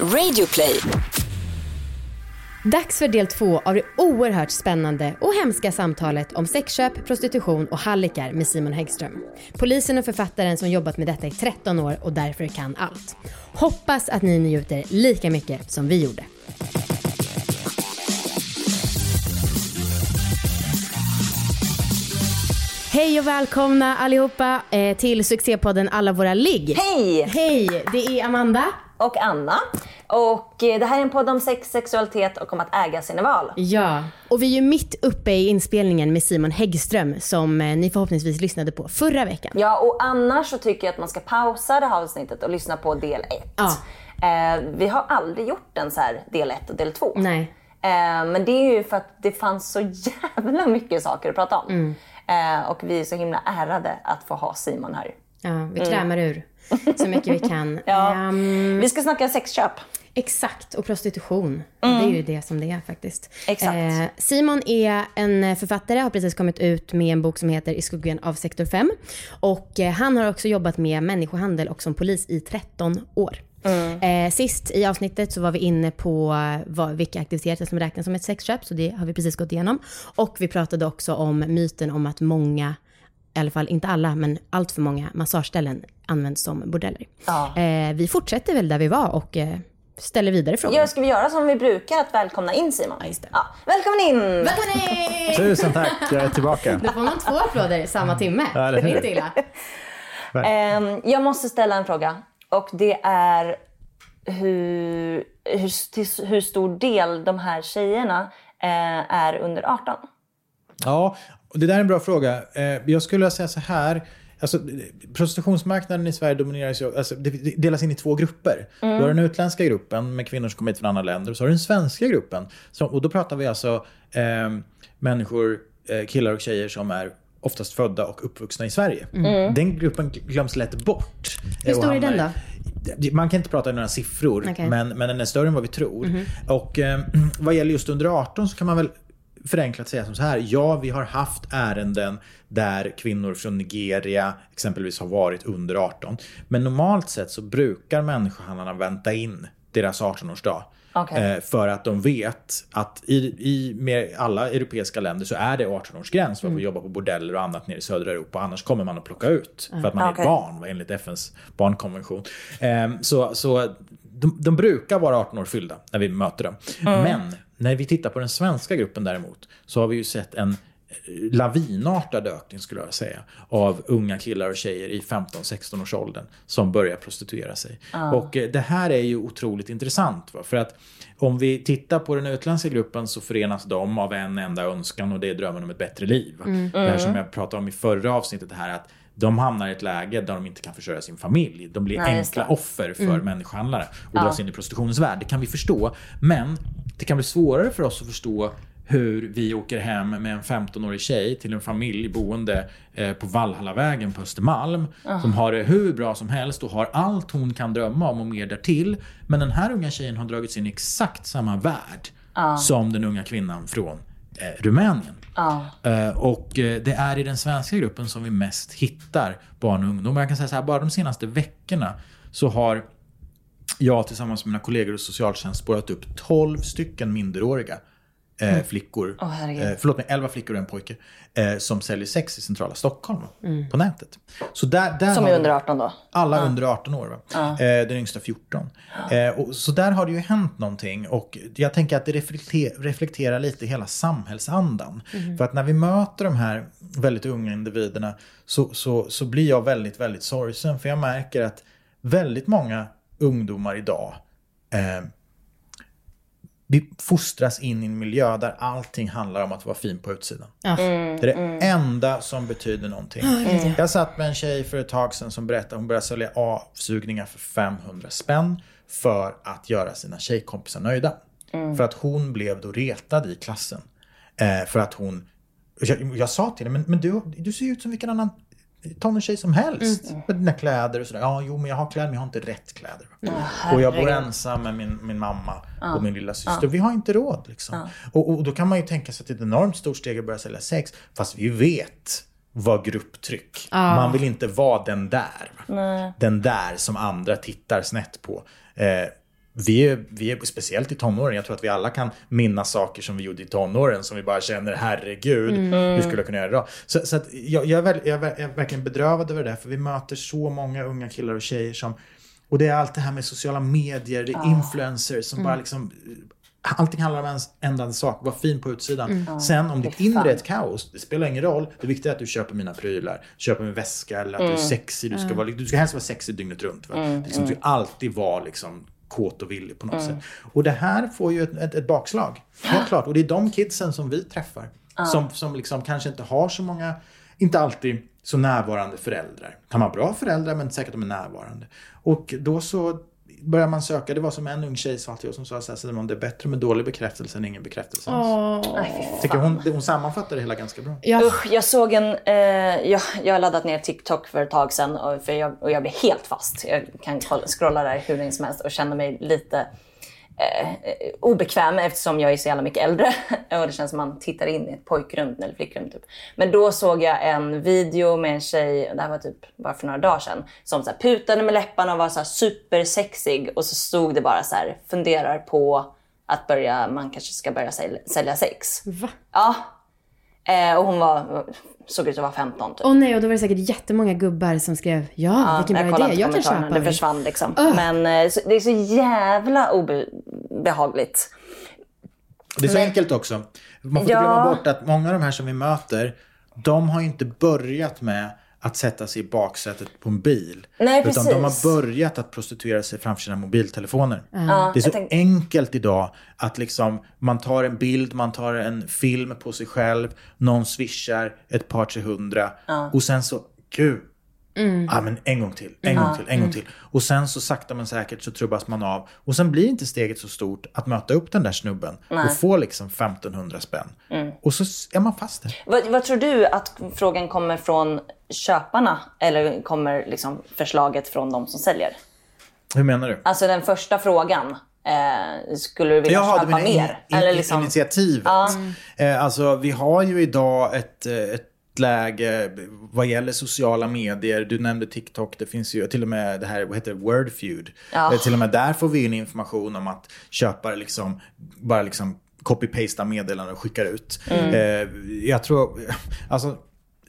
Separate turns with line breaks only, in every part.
Radioplay.
Dags för del två av det oerhört spännande och hemska samtalet om sexköp, prostitution och hallickar med Simon Häggström. Polisen och författaren som jobbat med detta i 13 år och därför kan allt. Hoppas att ni njuter lika mycket som vi gjorde. Hej och välkomna allihopa eh, till succépodden Alla våra ligg.
Hej!
Hej, det är Amanda.
Och Anna. Och eh, det här är en podd om sex, sexualitet och om att äga sina val.
Ja, och vi är ju mitt uppe i inspelningen med Simon Häggström som eh, ni förhoppningsvis lyssnade på förra veckan.
Ja, och annars så tycker jag att man ska pausa det här avsnittet och lyssna på del 1.
Ja.
Eh, vi har aldrig gjort en så här del 1 och del 2.
Nej.
Eh, men det är ju för att det fanns så jävla mycket saker att prata om.
Mm.
Eh, och vi är så himla ärade att få ha Simon här.
Ja, vi krämar ur så mycket vi kan.
Ja.
Ehm,
Vi ska snacka sexköp.
exakt, och prostitution. Det är ju det som det är faktiskt.
Exakt.
Eh, Simon är en författare, har precis kommit ut med en bok som heter I skuggan av sektor 5. Och eh, han har också jobbat med människohandel och som polis i 13 år. Eh, sist i avsnittet så var vi inne på vad, vilka aktiviteter som räknas som ett sexköp, så det har vi precis gått igenom. Och vi pratade också om myten om att många, i alla fall inte alla, men allt för många massageställen används som bordeller.
Ja.
Eh, vi fortsätter väl där vi var och eh, ställer vidare frågor.
Ja, ska vi göra som vi brukar, att välkomna in Simon?
Ja, just det.
Ja, välkommen in!
Välkommen in!
Tusen tack, jag är tillbaka.
Då får man två applåder samma timme.
Ja,
det är inte illa.
Ehm, jag måste ställa en fråga. Och det är hur, hur, till hur stor del de här tjejerna eh, är under 18.
Ja, det där är en bra fråga. Eh, Jag skulle säga så här. Alltså, prostitutionsmarknaden i Sverige domineras ju, alltså, det delas in i två grupper. Du har den utländska gruppen med kvinnor som kommer hit från andra länder och så har du den svenska gruppen. Som, och då pratar vi alltså eh, människor, eh, killar och tjejer som är oftast födda och uppvuxna i Sverige. Den gruppen glöms lätt bort.
Hur stor är den
i- Man kan inte prata i några siffror,
Okej.
men, men den är större än vad vi tror. Och eh, vad gäller just under 18 så kan man väl förenklat säga som så här. Ja, vi har haft ärenden där kvinnor från Nigeria exempelvis har varit under 18. Men normalt sett så brukar människohandlarna vänta in deras 18-årsdag.
Okej.
Eh, för att de vet att i, i med alla europeiska länder så är det 18-årsgräns för att få jobba på bordeller och annat nere i södra Europa. Annars kommer man att plocka ut för att man är
Okej.
ett barn enligt FNs barnkonvention. Eh, så så de, de brukar vara 18 år fyllda när vi möter dem. Men när vi tittar på den svenska gruppen däremot så har vi ju sett en lavinartad ökning skulle jag säga av unga killar och tjejer i 15-16 års åldern som börjar prostituera sig. Och eh, det här är ju otroligt intressant. Va? För att om vi tittar på den utländska gruppen så förenas de av en enda önskan och det är drömmen om ett bättre liv. va? Det här som jag pratade om i förra avsnittet här att de hamnar i ett läge där de inte kan försörja sin familj. De blir
Nej,
enkla offer för människohandlare och dras in i prostitutionens värld. Det kan vi förstå. Men det kan bli svårare för oss att förstå hur vi åker hem med en 15-årig tjej till en familj boende eh, på Valhallavägen på Östermalm. Som har det hur bra som helst och har allt hon kan drömma om och mer därtill. Men den här unga tjejen har dragits in i exakt samma värld som den unga kvinnan från eh, Rumänien. Eh, och eh, det är i den svenska gruppen som vi mest hittar barn och ungdomar. Jag kan säga så här, bara de senaste veckorna så har jag tillsammans med mina kollegor i socialtjänst spårat upp 12 stycken minderåriga eh, flickor.
Mm. Åh, herregud.
eh, förlåt mig, 11 flickor och en pojke. Eh, som säljer sex i centrala Stockholm
Mm.
på nätet. Så där, där
Som är under 18 då.
alla under 18 år. Va? Eh, den yngsta 14. Eh, och, så där har det ju hänt någonting. Och jag tänker att det reflekter, reflekterar lite hela samhällsandan. För att när vi möter de här väldigt unga individerna så, så, så blir jag väldigt, väldigt sorgsen. För jag märker att väldigt många ungdomar idag eh, vi fostras in i en miljö där allting handlar om att vara fin på utsidan.
Ja.
Det är det enda som betyder någonting. Jag satt med en tjej för ett tag sedan som berättade hon började sälja avsugningar för 500 spänn för att göra sina tjejkompisar nöjda. För att hon blev då retad i klassen. Eh, för att hon... Jag, jag sa till henne, men, men du, du ser ju ut som vilken annan tonårstjej som helst. Med dina kläder och sådär. Ja, jo, men jag har kläder, men jag har inte rätt kläder. och jag bor ensam med min, min mamma och min lilla syster. Vi har inte råd liksom. Och, och då kan man ju tänka sig att det är ett enormt stort steg att börja sälja sex. Fast vi vet vad grupptryck. Man vill inte vara den där. Den där som andra tittar snett på. Eh, vi är, vi är speciellt i tonåren, jag tror att vi alla kan minnas saker som vi gjorde i tonåren som vi bara känner herregud, mm. hur skulle jag kunna göra idag? Så, så att jag, jag, är väl, jag, är verkligen bedrövad över det, för vi möter så många unga killar och tjejer som och det är allt det här med sociala medier, det är influencers som mm. bara liksom Allting handlar om en enda sak, var fin på utsidan. Mm. Sen om ditt inre är ett kaos, det spelar ingen roll. Det viktiga är att du köper mina prylar, köper min väska eller att mm. du är mm. sexig. Du ska, mm. vara, du ska helst vara sexig dygnet runt. Mm. Liksom, du ska alltid vara liksom, kåt och villig på något mm. sätt. Och det här får ju ett, ett, ett bakslag. Helt klart. Och det är de kidsen som vi träffar. Som, som liksom kanske inte har så många, inte alltid så närvarande föräldrar. Kan vara bra föräldrar men säkert de är närvarande. Och då så börjar man söka, det var som en ung tjej sa till oss, som sa så här, Simon, det är bättre med dålig bekräftelse än ingen bekräftelse alls. Oh. Tycker hon, hon sammanfattar det hela ganska bra.
Ja. Usch, jag såg en, eh, jag, jag har laddat ner TikTok för ett tag sedan och, för jag, och jag blev helt fast. Jag kan scrolla där hur länge som helst och känna mig lite eh, obekväm eftersom jag är så jävla mycket äldre. och det känns som man tittar in i ett pojkrum eller flickrum. Typ. Men då såg jag en video med en tjej, det här var typ bara för några dagar sedan, som så putade med läpparna och var så här supersexig. Och så stod det bara så här, funderar på att börja, man kanske ska börja sälja, sälja sex.
Va?
Ja. Eh, och hon var såg ut att vara 15 typ.
Åh nej, och då var det säkert jättemmånga gubbar som skrev ja, ja vilken bra idé, jag kan köpa
Det försvann liksom. Uh. Men eh, det är så jävla obehagligt.
Det är så Men, enkelt också. Man får ja. inte glömma bort att många av de här som vi möter, de har ju inte börjat med att sätta sig i baksätet på en bil.
Nej,
utan
precis.
de har börjat att prostituera sig framför sina mobiltelefoner. Mm. det är så tänkte... enkelt idag att liksom man tar en bild, man tar en film på sig själv, någon swishar ett par tre hundra mm. och sen så, gud, Mm. Ja, men en gång till, en mm. gång till, en gång till. Och sen så sakta men säkert så trubbas man av. Och sen blir inte steget så stort att möta upp den där snubben Nej. och få liksom 1500 spänn. Mm. Och så är man fast där.
Vad, vad, tror du att frågan kommer från köparna eller kommer liksom förslaget från de som säljer?
Hur menar du?
Alltså den första frågan. Eh, skulle du vilja Jaha, köpa mer?
In, in, eller liksom... Initiativet. Ja. Eh, alltså vi har ju idag ett, eh, ett läge vad gäller sociala medier. Du nämnde TikTok, det finns ju till och med det här, vad heter det, Wordfeud. Ja. Till och med där får vi in information om att köpare liksom bara liksom copy-pastar meddelanden och skickar ut. Mm. Eh, jag tror, alltså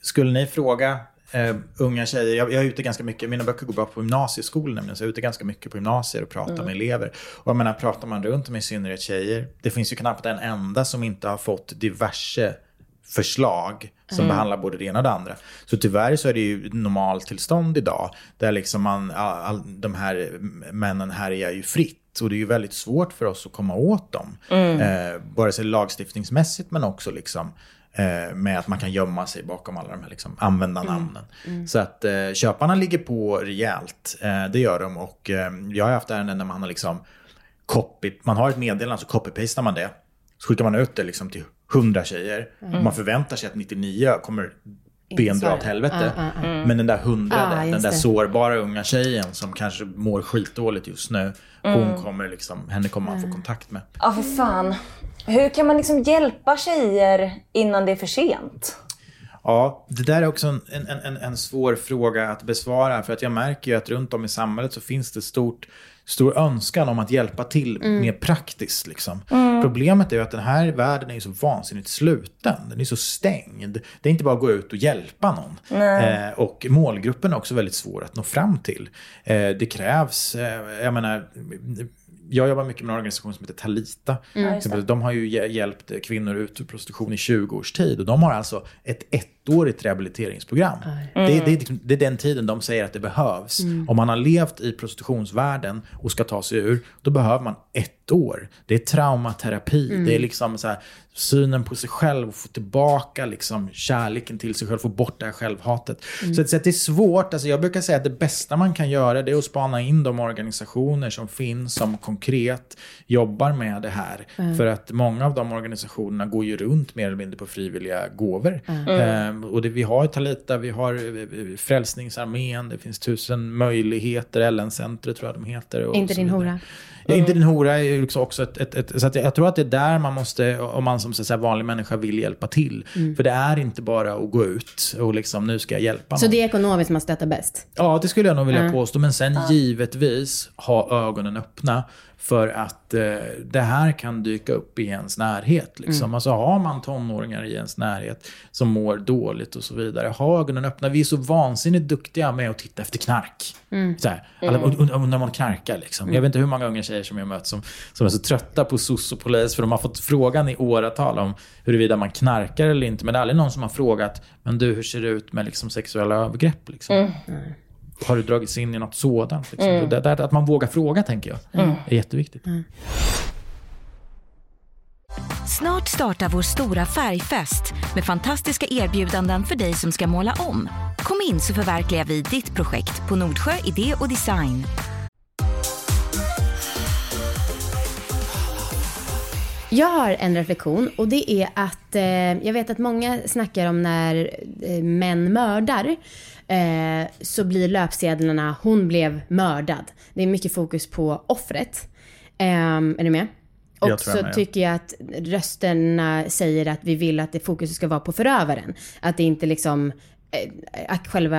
skulle ni fråga eh, unga tjejer, jag, jag, är ute ganska mycket, mina böcker går bara på gymnasieskolan nämligen, så jag är ute ganska mycket på gymnasier och pratar mm. med elever. Och jag menar, pratar man runt med i synnerhet tjejer, det finns ju knappt en enda som inte har fått diverse förslag som mm. behandlar både det ena och det andra. Så tyvärr så är det ju normaltillstånd idag där liksom man, all, de här männen härjar ju fritt. Och det är ju väldigt svårt för oss att komma åt dem. Mm. Eh, både sig lagstiftningsmässigt men också liksom med att man kan gömma sig bakom alla de här liksom, användarnamnen. Mm. Mm. Så att eh, köparna ligger på rejält. Eh, det gör de. Och eh, jag har haft ärenden där man har liksom copy, man har ett meddelande så copy-pastar man det. Så skickar man ut det liksom till 100 tjejer. Mm. Och man förväntar sig att 99 kommer bendra åt helvete. Uh, uh, uh. Men den där hundrade, den där det. sårbara unga tjejen som kanske mår skitdåligt just nu. Mm. Hon kommer liksom, henne kommer man få kontakt med.
Ja, för fan. Hur kan man liksom hjälpa tjejer innan det är för sent?
Ja, det där är också en, en, en, en svår fråga att besvara. För att jag märker ju att runt om i samhället så finns det stort stor önskan om att hjälpa till mm. mer praktiskt. Liksom. Mm. Problemet är ju att den här världen är så vansinnigt sluten. Den är så stängd. Det är inte bara att gå ut och hjälpa någon. Eh, och målgruppen är också väldigt svår att nå fram till. Eh, det krävs, eh, jag menar, jag jobbar mycket med en organisation som heter Talita. Mm. De har ju hjälpt kvinnor ut ur prostitution i 20 års tid. Och de har alltså ett ettårigt rehabiliteringsprogram. Mm. Det, det, är liksom, det, är den tiden de säger att det behövs. Mm. Om man har levt i prostitutionsvärlden och ska ta sig ur, då behöver man ett år. Det är traumaterapi. Mm. Det är liksom så här, synen på sig själv få tillbaka liksom kärleken till sig själv, få bort det här självhatet. Mm. Så, så det är svårt. Alltså jag brukar säga att det bästa man kan göra det är att spana in de organisationer som finns som konkret jobbar med det här. Mm. För att många av de organisationerna går ju runt mer eller mindre på frivilliga gåvor. Mm. Ehm, och det, vi har Talita, vi har eh, Frälsningsarmén, det finns tusen möjligheter, LN-centret tror jag de heter.
Inte din hora?
Mm. Inte din hora är liksom också ett... ett, ett så jag, tror att det är där man måste, om man som så säga, vanlig människa vill hjälpa till. Mm. För det är inte bara att gå ut och liksom, nu ska jag hjälpa
Så någon. det är ekonomiskt man stöttar bäst?
Ja, det skulle jag nog vilja mm. påstå. Men sen givetvis ha ögonen öppna för att eh, det här kan dyka upp i ens närhet. Liksom. Mm. Alltså har man tonåringar i ens närhet som mår dåligt och så vidare. Ha ögonen öppna. Vi är så vansinnigt duktiga med att titta efter knark. Mm. Så här, alla, och, och, och, när man knarkar liksom. Jag vet inte hur många unga tjejer som jag mött som, som är så trötta på SOS och polis. För de har fått frågan i åratal om huruvida man knarkar eller inte. Men det är aldrig någon som har frågat, men du hur ser det ut med liksom, sexuella övergrepp? Liksom? Mm har du dragits in i något sådant? Liksom? Mm. Det, det, att man vågar fråga, tänker jag, mm. är jätteviktigt. Mm.
Snart startar vår stora färgfest med fantastiska erbjudanden för dig som ska måla om. Kom in så förverkligar vi ditt projekt på Nordsjö Idé och Design.
Jag har en reflektion och det är att eh, jag vet att många snackar om när eh, män mördar eh, så blir löpsedlarna “Hon blev mördad”. Det är mycket fokus på offret. Eh, är du med? Och så med, ja. tycker jag att rösterna säger att vi vill att det fokuset ska vara på förövaren. Att det inte liksom att själva,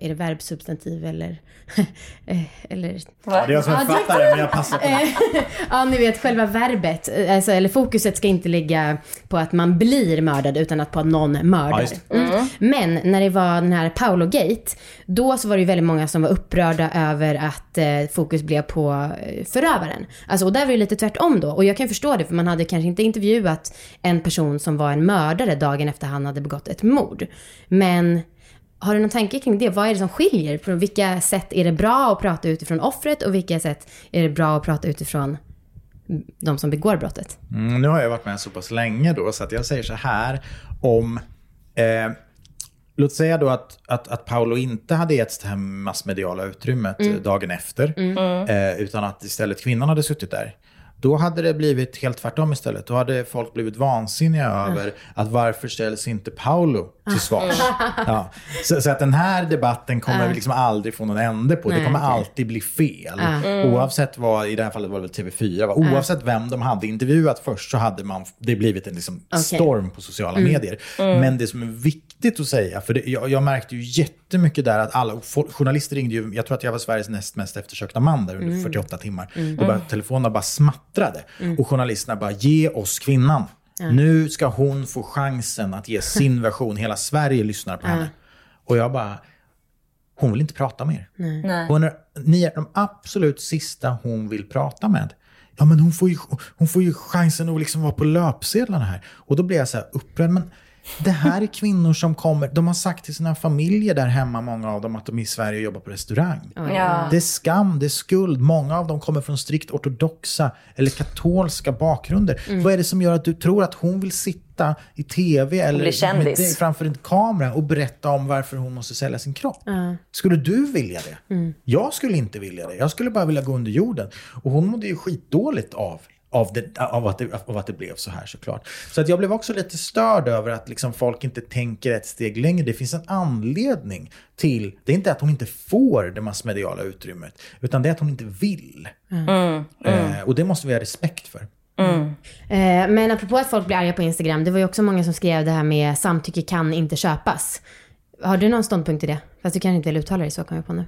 är det verbsubstantiv eller?
Eh, eller ja, det är jag som är författare men jag passar på det.
ja, ni vet själva verbet, alltså, eller fokuset ska inte ligga på att man blir mördad utan att på att någon mördar. Ja, mm. Men när det var den här Paolo-gate, då så var det ju väldigt många som var upprörda över att eh, fokus blev på eh, förövaren. Alltså, och där var det lite tvärtom då. Och jag kan förstå det, för man hade kanske inte intervjuat en person som var en mördare dagen efter han hade begått ett mord. Men har du någon tanke kring det? Vad är det som skiljer? På vilka sätt är det bra att prata utifrån offret och vilka sätt är det bra att prata utifrån de som begår brottet?
Mm, nu har jag varit med så pass länge då så att jag säger så här om eh, Låt säga då att, att, att Paolo inte hade getts det här massmediala utrymmet mm. dagen efter. Mm. Eh, utan att istället kvinnan hade suttit där. Då hade det blivit helt tvärtom istället. Då hade folk blivit vansinniga över att varför ställs inte Paolo till svars? Ja. Så, så, att den här debatten kommer vi liksom aldrig få någon ände på. Nej, det kommer okay. alltid bli fel. Mm. Oavsett vad, i det här fallet var det väl TV4, va? oavsett vem de hade intervjuat först så hade man, det blivit en liksom okay. storm på sociala mm. medier. Mm. Men det som är viktigt att säga, för det, jag, jag märkte ju jättemycket där att alla journalister ringde ju, jag tror att jag var Sveriges näst mest eftersökta man där under 48 mm. timmar. Mm. Bara, telefonerna bara smattrade. Mm. Och journalisterna bara, ge oss kvinnan. Mm. Nu ska hon få chansen att ge sin version. Hela Sverige lyssnar på henne. Och jag bara, hon vill inte prata med er. Nej. Hon är, ni är de absolut sista hon vill prata med. Ja, men hon får ju, hon får ju chansen att liksom vara på löpsedlarna här. Och då blir jag så här upprörd. Men det här är kvinnor som kommer, de har sagt till sina familjer där hemma, många av dem, att de är i Sverige och jobbar på restaurang. Ja. Det är skam, det är skuld. Många av dem kommer från strikt ortodoxa eller katolska bakgrunder. Mm. Vad är det som gör att du tror att hon vill sitta i tv eller med dig framför en kamera och berätta om varför hon måste sälja sin kropp? Mm. Skulle du vilja det? Mm. Jag skulle inte vilja det. Jag skulle bara vilja gå under jorden. Och hon mådde ju skitdåligt av av, det, av, att det, av att det blev så här såklart. Så att jag blev också lite störd över att liksom folk inte tänker ett steg längre. Det finns en anledning till, det är inte att hon inte får det massmediala utrymmet, utan det är att hon inte vill. Mm. Mm. Eh, och det måste vi ha respekt för. Mm.
Eh, men apropå att folk blir arga på Instagram, det var ju också många som skrev det här med samtycke kan inte köpas. Har du någon ståndpunkt i det? Fast du kan inte väl uttala dig så, kommer jag på nu.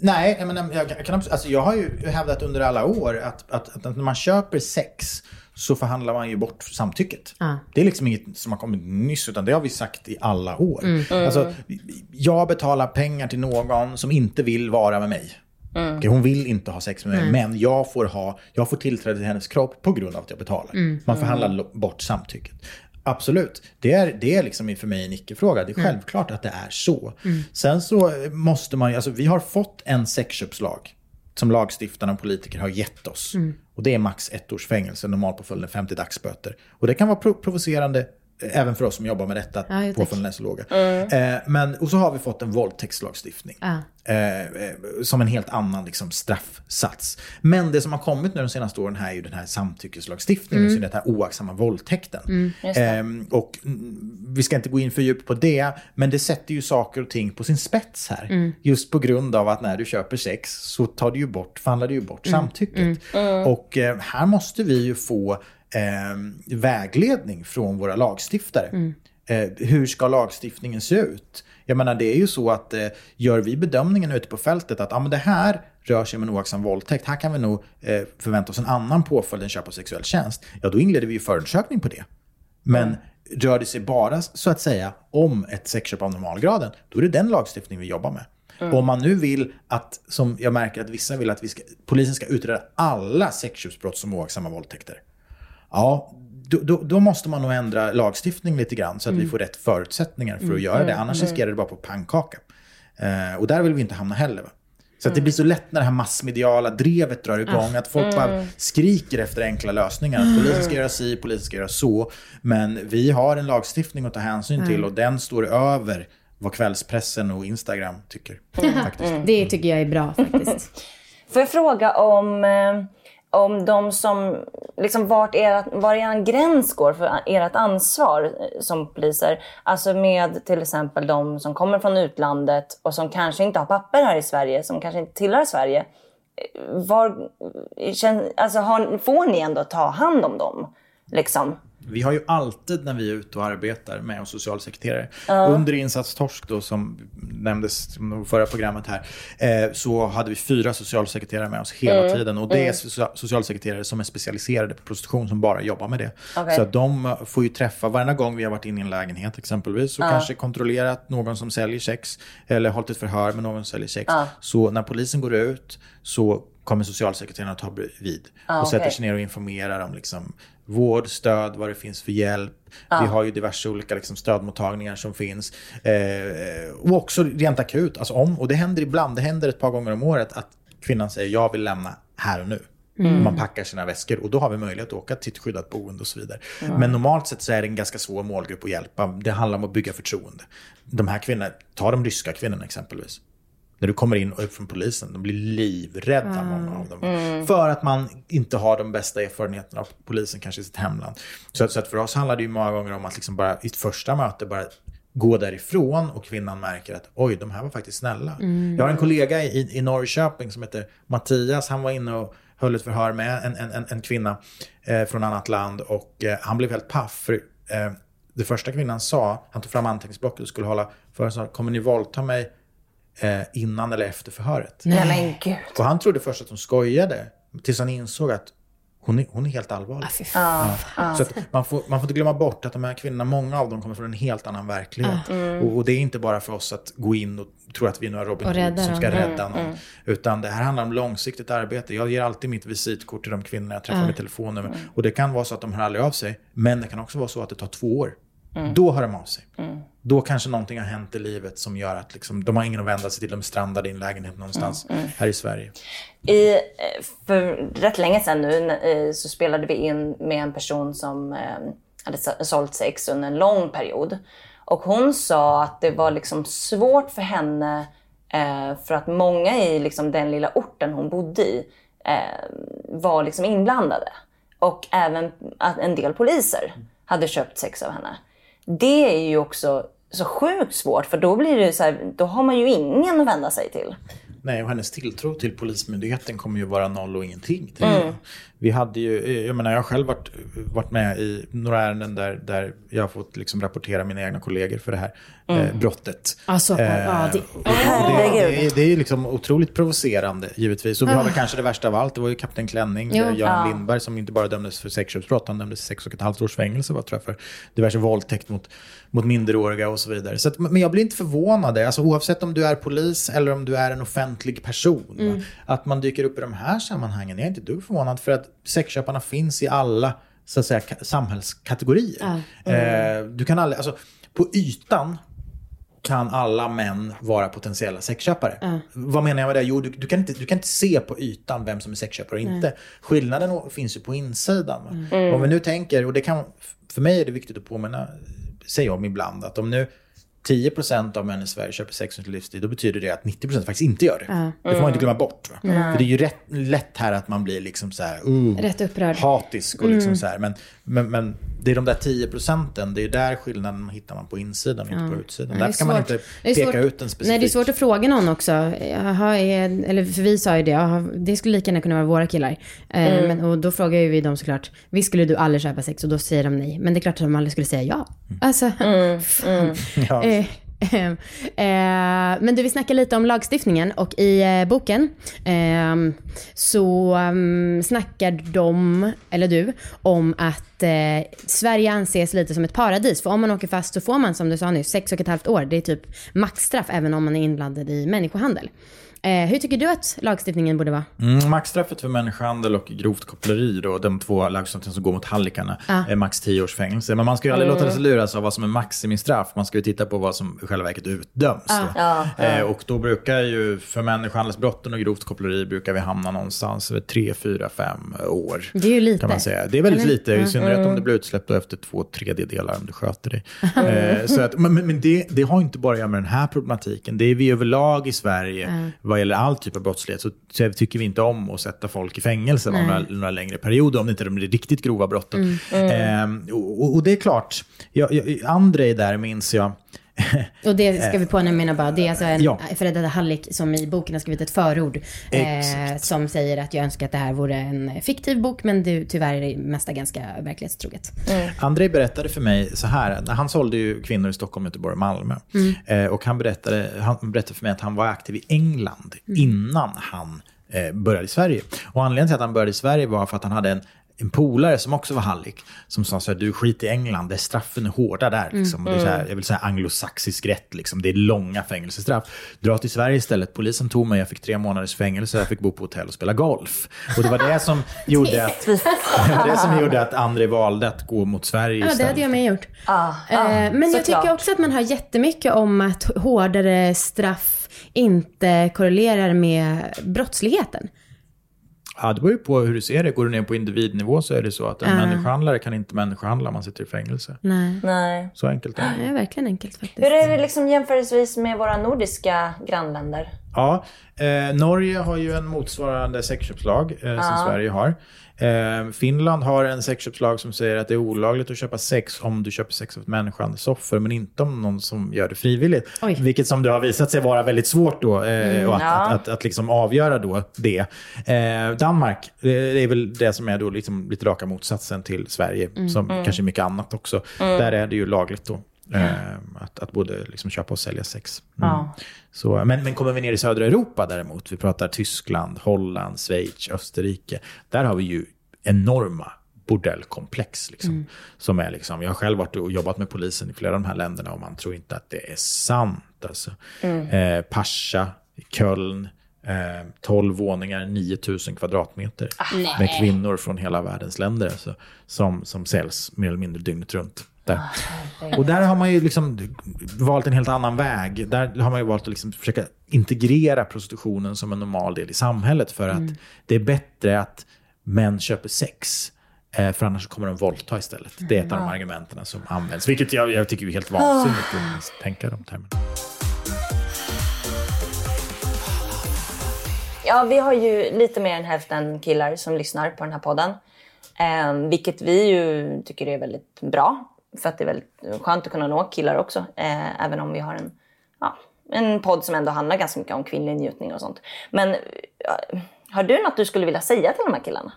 Nej, men jag, kan, alltså jag har ju hävdat under alla år att, att, att, när man köper sex så förhandlar man ju bort samtycket. Ah. Det är liksom inget som har kommit nyss, utan det har vi sagt i alla år. Mm. Mm. Alltså, jag betalar pengar till någon som inte vill vara med mig. Mm. Okay, hon vill inte ha sex med mig, mm. men jag får, ha, jag får tillträde till hennes kropp på grund av att jag betalar. Mm. Man förhandlar mm. bort samtycket. Absolut. Det är, det är liksom för mig en icke-fråga. Det är mm. självklart att det är så. Mm. Sen så måste man alltså vi har fått en sexköpslag som lagstiftarna och politiker har gett oss. Mm. Och det är max ett års fängelse, normalpåföljden 50 dagsböter. Och det kan vara provocerande Även för oss som jobbar med detta, att
Ja,
påföljderna är så låga. Eh, men, och så har vi fått en våldtäktslagstiftning.
Ja.
Eh, som en helt annan liksom, straffsats. Men det som har kommit nu de senaste åren här är ju den här samtyckeslagstiftningen, mm. den här oaktsamma våldtäkten. Eh, och mm, vi ska inte gå in för djupt på det, men det sätter ju saker och ting på sin spets här. Just på grund av att när du köper sex så tar du ju bort, förhandlar du ju bort samtycket. Och eh, här måste vi ju få eh, vägledning från våra lagstiftare. Eh, hur ska lagstiftningen se ut? Jag menar det är ju så att eh, gör vi bedömningen ute på fältet att ah, men det här rör sig om en oaktsam våldtäkt, här kan vi nog eh, förvänta oss en annan påföljd än köp av sexuell tjänst. Ja, då inleder vi ju förundersökning på det. Men rör det sig bara så att säga om ett sexköp av normalgraden, då är det den lagstiftning vi jobbar med. Om man nu vill att, som jag märker att vissa vill att vi ska, polisen ska utreda alla sexköpsbrott som oaktsamma våldtäkter. Ja, då, då, då måste man nog ändra lagstiftning lite grann så att vi får rätt förutsättningar för att göra det. Annars riskerar det bara på pannkaka. Eh, och där vill vi inte hamna heller. Va? Så att det blir så lätt när det här massmediala drevet drar igång. Att folk bara skriker efter enkla lösningar. Att polisen ska göra si, polisen ska göra så. Men vi har en lagstiftning att ta hänsyn till och den står över vad kvällspressen och Instagram tycker. Faktiskt.
Det tycker jag är bra faktiskt.
Får jag fråga om, eh, om de som, liksom vart ert, var er gräns går för ert ansvar som poliser? Alltså med till exempel de som kommer från utlandet och som kanske inte har papper här i Sverige, som kanske inte tillhör Sverige. Var, alltså har, får ni ändå ta hand om dem? Liksom?
Vi har ju alltid när vi är ute och arbetar med oss socialsekreterare. Under Insats Torsk då som nämndes i förra programmet här. Eh, så hade vi fyra socialsekreterare med oss hela tiden. Och det är socia- socialsekreterare som är specialiserade på prostitution som bara jobbar med det.
Okej.
Så de eh, får ju träffa, varenda gång vi har varit inne i en lägenhet exempelvis. Och kanske kontrollerat någon som säljer sex. Eller hållit ett förhör med någon som säljer sex. Så när polisen går ut så kommer socialsekreteraren att ta vid. och sätter
okej.
sig ner och informerar om liksom, vård, stöd, vad det finns för hjälp. Vi har ju diverse olika liksom, stödmottagningar som finns. Eh, och också rent akut, alltså om, och det händer ibland, det händer ett par gånger om året att kvinnan säger jag vill lämna här och nu. Och man packar sina väskor och då har vi möjlighet att åka till ett skyddat boende och så vidare. Men normalt sett så är det en ganska svår målgrupp att hjälpa. Det handlar om att bygga förtroende. De här kvinnorna, ta de ryska kvinnorna exempelvis. När du kommer in och upp från polisen, de blir livrädda många av dem. För att man inte har de bästa erfarenheterna av polisen kanske i sitt hemland. Så, att- så att för oss handlar det ju många gånger om att liksom bara i ett första möte bara gå därifrån och kvinnan märker att oj, de här var faktiskt snälla. Jag har en kollega i, i Norrköping som heter Mattias. Han var inne och höll ett förhör med en, en, en, kvinna eh, från annat land och eh, han blev helt paff. För, eh, det första kvinnan sa, han tog fram anteckningsblocket och skulle hålla för sa, kommer ni våldta mig eh, innan eller efter förhöret?
Nej men gud.
Och han trodde först att hon skojade, tills han insåg att hon är, hon är helt allvarlig.
Fy fan.
Så att man, får, man får inte glömma bort att de här kvinnorna, många av dem kommer från en helt annan verklighet. Och, och det är inte bara för oss att gå in och tro att vi är några Robin Hood som ska rädda någon. Utan det här handlar om långsiktigt arbete. Jag ger alltid mitt visitkort till de kvinnor jag träffar med telefonnummer. Och det kan vara så att de hör aldrig av sig. Men det kan också vara så att det tar två år. Då hör de av sig. Då kanske någonting har hänt i livet som gör att liksom, de har ingen att vända sig till. De är strandade i en lägenhet någonstans här i Sverige.
I, eh, för rätt länge sedan nu eh, så spelade vi in med en person som eh, hade så- sålt sex under en lång period. Och hon sa att det var liksom svårt för henne för att många i liksom den lilla orten hon bodde i var liksom inblandade. Och även att en del poliser hade köpt sex av henne. Det är ju också så sjukt svårt för då blir det så här, då har man ju ingen att vända sig till.
Nej, och hennes tilltro till Polismyndigheten kommer ju vara noll och ingenting. Mm. Vi hade ju, jag menar jag har själv varit, varit med i några ärenden där, där jag har fått liksom rapportera mina egna kollegor för det här eh, brottet.
Alltså, ja, det,
Och det, det, är- det är ju liksom otroligt provocerande givetvis. Och vi har väl kanske det värsta av allt. Det var ju Kapten Klänning,
Jo.
eh, Göran Lindberg, som inte bara dömdes för sexköpsbrott. Han dömdes sex och ett halvt års fängelse vad tror jag, för diverse våldtäkt mot, mot minderåriga och så vidare. Så att, men jag blir inte förvånad. Alltså, oavsett om du är polis eller om du är en offentlig person.
Mm.
Att man dyker upp i de här sammanhangen. Jag är inte dugg förvånad. För att sexköparna finns i alla så att säga, ka- samhällskategorier. Eh, du kan aldrig, alltså, på ytan kan alla män vara potentiella sexköpare. Vad menar jag med det? Jo, du, du, kan inte, du kan inte se på ytan vem som är sexköpare och inte. Skillnaden finns ju på insidan. Va? Om vi nu tänker, och det kan, för mig är det viktigt att påminna sig om ibland, att om nu 10% av män i Sverige köper sex under livstid, då betyder det att 90% faktiskt inte gör det. Det får man inte glömma bort. Va? För det är ju rätt, lätt här att man blir liksom så här, uh,
Rätt upprörd.
hatisk och liksom så här. Men, men, men det är de där 10 procenten, det är där skillnaden hittar man på insidan, inte på utsidan.
Ja, det är
Därför kan man
svårt.
inte peka
svårt-
ut en specifik.
Nej, det är svårt att fråga någon också. Jaha, är, eller för vi sa ju det, jaha, det skulle lika gärna kunna vara våra killar. Eh, men, och då frågar ju vi dem såklart, visst skulle du aldrig köpa sex? Och då säger de nej. Men det är klart att de aldrig skulle säga ja. Alltså, fan.
Ja.
Eh, eh, men du, vi snackar lite om lagstiftningen och i eh, boken eh, så um, snackar de, eller du, om att eh, Sverige anses lite som ett paradis. För om man åker fast så får man, som du sa nyss sex och ett halvt år. Det är typ maxstraff även om man är inblandad i människohandel. Eh, hur tycker du att lagstiftningen borde vara?
Mm, maxstraffet för människohandel och grovt koppleri, då, de två lagstiftningarna som går mot hallikarna, är max 10 års fängelse. Men man ska ju aldrig låta sig luras av vad som är maximistraff. Man ska ju titta på vad som i själva verket utdöms. då. Eh, och då brukar ju, för människohandelsbrotten och grovt koppleri, brukar vi hamna någonstans över 3, 4, 5 år.
Det är ju lite.
Kan man säga. Det är väldigt
Eller?
lite, i synnerhet om det blir utsläppt efter två tredjedelar om du sköter dig. eh, så att, men men det, det har inte bara att göra med den här problematiken. Det är vi överlag i Sverige, vad gäller all typ av brottslighet, så, tycker vi inte om att sätta folk i fängelse några, några längre perioder, om det inte är de riktigt grova brotten. Eh, och, och det är klart, jag, jag, Andrei där minns jag,
Och det ska vi påminna bara, det är alltså en
Ja.
före detta hallick som i boken har skrivit ett förord. Eh, som säger att jag önskar att det här vore en fiktiv bok, men det, tyvärr är det mesta ganska verklighetstroget.
Andrei berättade för mig så här, han sålde ju kvinnor i Stockholm, Göteborg och Malmö. Eh, och han berättade, han berättade för mig att han var aktiv i England innan han eh, började i Sverige. Och anledningen till att han började i Sverige var för att han hade en en polare som också var hallick, som sa så här, du skit i England, där straffen är hårda där. Liksom. Det är så här, jag vill säga anglosaxisk rätt, liksom. det är långa fängelsestraff. Dra till Sverige istället, polisen tog mig, jag fick tre månaders fängelse, jag fick bo på hotell och spela golf. Och det var det som gjorde att, det var det som gjorde att André valde att gå mot Sverige
Ja, det
istället.
hade jag med gjort.
Ah,
Eh,
ah,
men jag tycker också att man hör jättemycket om att hårdare straff inte korrelerar med brottsligheten.
Ja, det beror ju på hur du ser det. Går du ner på individnivå så är det så att en människohandlare kan inte människohandla om man sitter i fängelse.
Nej,
Nej.
Så enkelt är det.
det är verkligen enkelt faktiskt.
Hur är det liksom jämförelsevis med våra nordiska grannländer?
Ja, eh, Norge har ju en motsvarande sexköpslag eh, som Sverige har. Eh, Finland har en sexköpslag som säger att det är olagligt att köpa sex om du köper sex av ett människohandelsoffer, men inte om någon som gör det frivilligt.
Oj.
Vilket som det har visat sig vara väldigt svårt då, eh, och att,
ja.
att, att, att liksom avgöra då det. Eh, Danmark, eh, det är väl det som är då liksom lite raka motsatsen till Sverige, som kanske mycket annat också. Där är det ju lagligt då. Eh, att, att både liksom köpa och sälja sex. Mm.
Ja.
Så, men, men kommer vi ner i södra Europa däremot, vi pratar Tyskland, Holland, Schweiz, Österrike. Där har vi ju enorma bordellkomplex. Liksom, som är liksom, jag har själv varit och jobbat med polisen i flera av de här länderna och man tror inte att det är sant. Alltså. Eh, Pascha, Köln, eh, 12 våningar, 9000 kvadratmeter. med kvinnor från hela världens länder alltså, som, som säljs mer eller mindre dygnet runt. Där. Och där har man ju liksom valt en helt annan väg. Där har man ju valt att liksom försöka integrera prostitutionen som en normal del i samhället. För att det är bättre att män köper sex. eh, För annars kommer de våldta istället. Det är ett av de argumenten som används. Vilket jag, jag tycker är helt vansinnigt att tänka de termerna.
Ja, vi har ju lite mer än hälften killar som lyssnar på den här podden. Eh, vilket vi ju tycker är väldigt bra. För att det är väldigt skönt att kunna nå killar också. Eh, även om vi har en, ja, en podd som ändå handlar ganska mycket om kvinnlig njutning och sånt. Men ja, har du något du skulle vilja säga till de här killarna?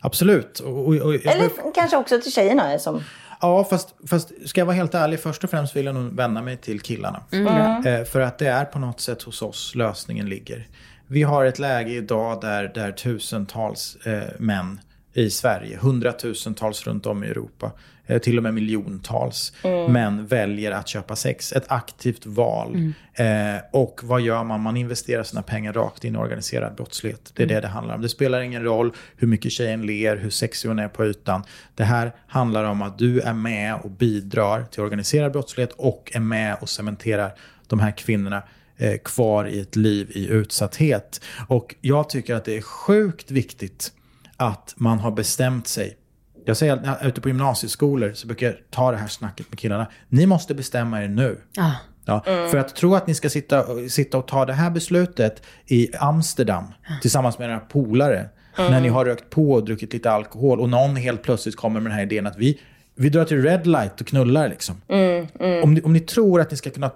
Absolut. Och, och, och, jag-
Eller kanske också till tjejerna som...
Ja, fast, fast ska jag vara helt ärlig, först och främst vill jag nog vända mig till killarna. Eh, för att det är på något sätt hos oss lösningen ligger. Vi har ett läge idag där, där tusentals eh, män i Sverige, hundratusentals runt om i Europa, till och med miljontals män väljer att köpa sex. Ett aktivt val. Eh, och vad gör man? Man investerar sina pengar rakt in i organiserad brottslighet. Det är det det handlar om. Det spelar ingen roll hur mycket tjejen ler, hur sexig hon är på ytan. Det här handlar om att du är med och bidrar till organiserad brottslighet och är med och cementerar de här kvinnorna eh, kvar i ett liv i utsatthet. Och jag tycker att det är sjukt viktigt att man har bestämt sig. Jag säger att ute på gymnasieskolor så brukar jag ta det här snacket med killarna. Ni måste bestämma er nu.
Ja.
Ja, För att tro att ni ska sitta, sitta och ta det här beslutet i Amsterdam tillsammans med era polare. När ni har rökt på och druckit lite alkohol och någon helt plötsligt kommer med den här idén att vi, vi drar till Red Light och knullar. Liksom. Om, ni, om ni tror att ni ska kunna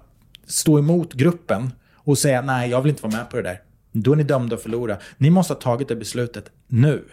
stå emot gruppen och säga nej, jag vill inte vara med på det där. Då är ni dömda att förlora. Ni måste ha tagit det beslutet nu.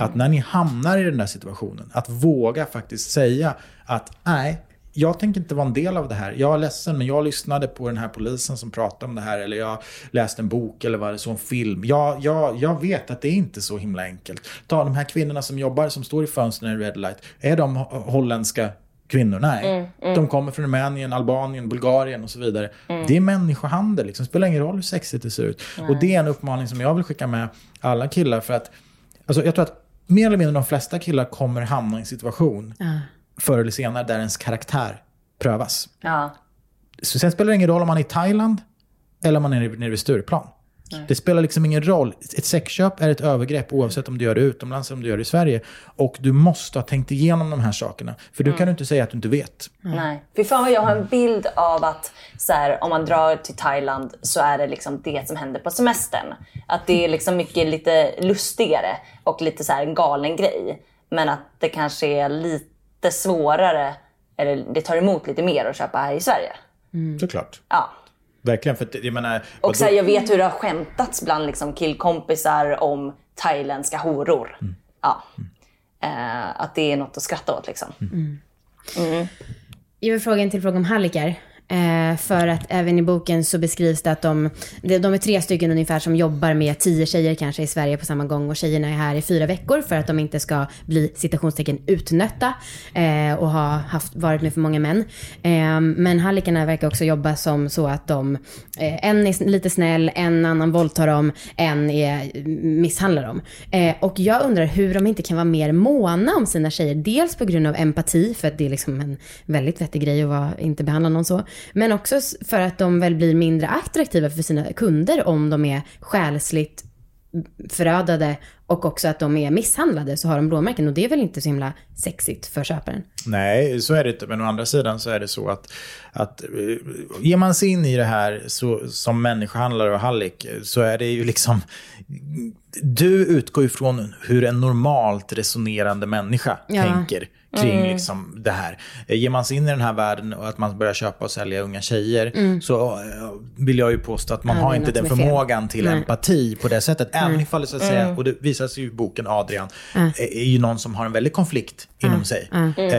Att när ni hamnar i den där situationen, att våga faktiskt säga att nej, jag tänker inte vara en del av det här. Jag är ledsen, men jag lyssnade på den här polisen som pratade om det här. Eller jag läste en bok eller vad det så en film. Jag, jag, jag vet att det är inte så himla enkelt. Ta de här kvinnorna som jobbar, som står i fönstren i Red Light. Är de ho- holländska kvinnor? Nej. De kommer från Rumänien, Albanien, Bulgarien och så vidare. Det är människohandel. Liksom. Det spelar ingen roll hur sexigt det ser ut. Och det är en uppmaning som jag vill skicka med alla killar. För att, alltså, jag tror att mer eller mindre de flesta killar kommer hamna i en situation förr eller senare där ens karaktär prövas.
Ja.
Så sen spelar det ingen roll om man är i Thailand eller om man är nere vid Stureplan. Det spelar liksom ingen roll. Ett sexköp är ett övergrepp oavsett om du gör det utomlands eller om du gör det i Sverige. Och du måste ha tänkt igenom de här sakerna. För du kan du inte säga att du inte vet.
Nej. Fy fan vad jag har en bild av att så här, om man drar till Thailand så är det liksom det som händer på semestern. Att det är liksom mycket lite lustigare och lite så här en galen grej. Men att det kanske är lite svårare, eller det tar emot lite mer att köpa här i Sverige.
Såklart.
Ja.
Verkligen. För jag menar,
Och så här, jag vet hur det har skämtats bland liksom killkompisar om thailändska horor. Ja. Eh, att det är något att skratta åt liksom.
Jag vill fråga en till fråga om hallickar. Eh, för att även i boken så beskrivs det att de, de är tre stycken ungefär som jobbar med tio tjejer kanske i Sverige på samma gång och tjejerna är här i fyra veckor för att de inte ska bli citationstecken utnötta eh, och ha haft, varit med för många män. Eh, men hallickarna verkar också jobba som så att de, eh, en är lite snäll, en annan våldtar dem, en är, mm, misshandlar dem. Eh, och jag undrar hur de inte kan vara mer måna om sina tjejer. Dels på grund av empati, för att det är liksom en väldigt vettig grej att vara, inte behandla någon så. Men också för att de väl blir mindre attraktiva för sina kunder om de är själsligt förödade och också att de är misshandlade så har de blåmärken och det är väl inte så himla sexigt för köparen.
Nej, så är det inte. Men å andra sidan så är det så att, att eh, ger man sig in i det här så, som människohandlare och hallick så är det ju liksom... Du utgår ifrån hur en normalt resonerande människa
Ja.
tänker kring liksom det här. Eh, Ger man sig in i den här världen och att man börjar köpa och sälja unga tjejer så eh, vill jag ju påstå att man
Ja,
har inte den förmågan till
Nej.
empati på det sättet. Även ifall det så att säga, och det visar sig ju i boken Adrian, eh, är ju någon som har en väldig konflikt inom sig.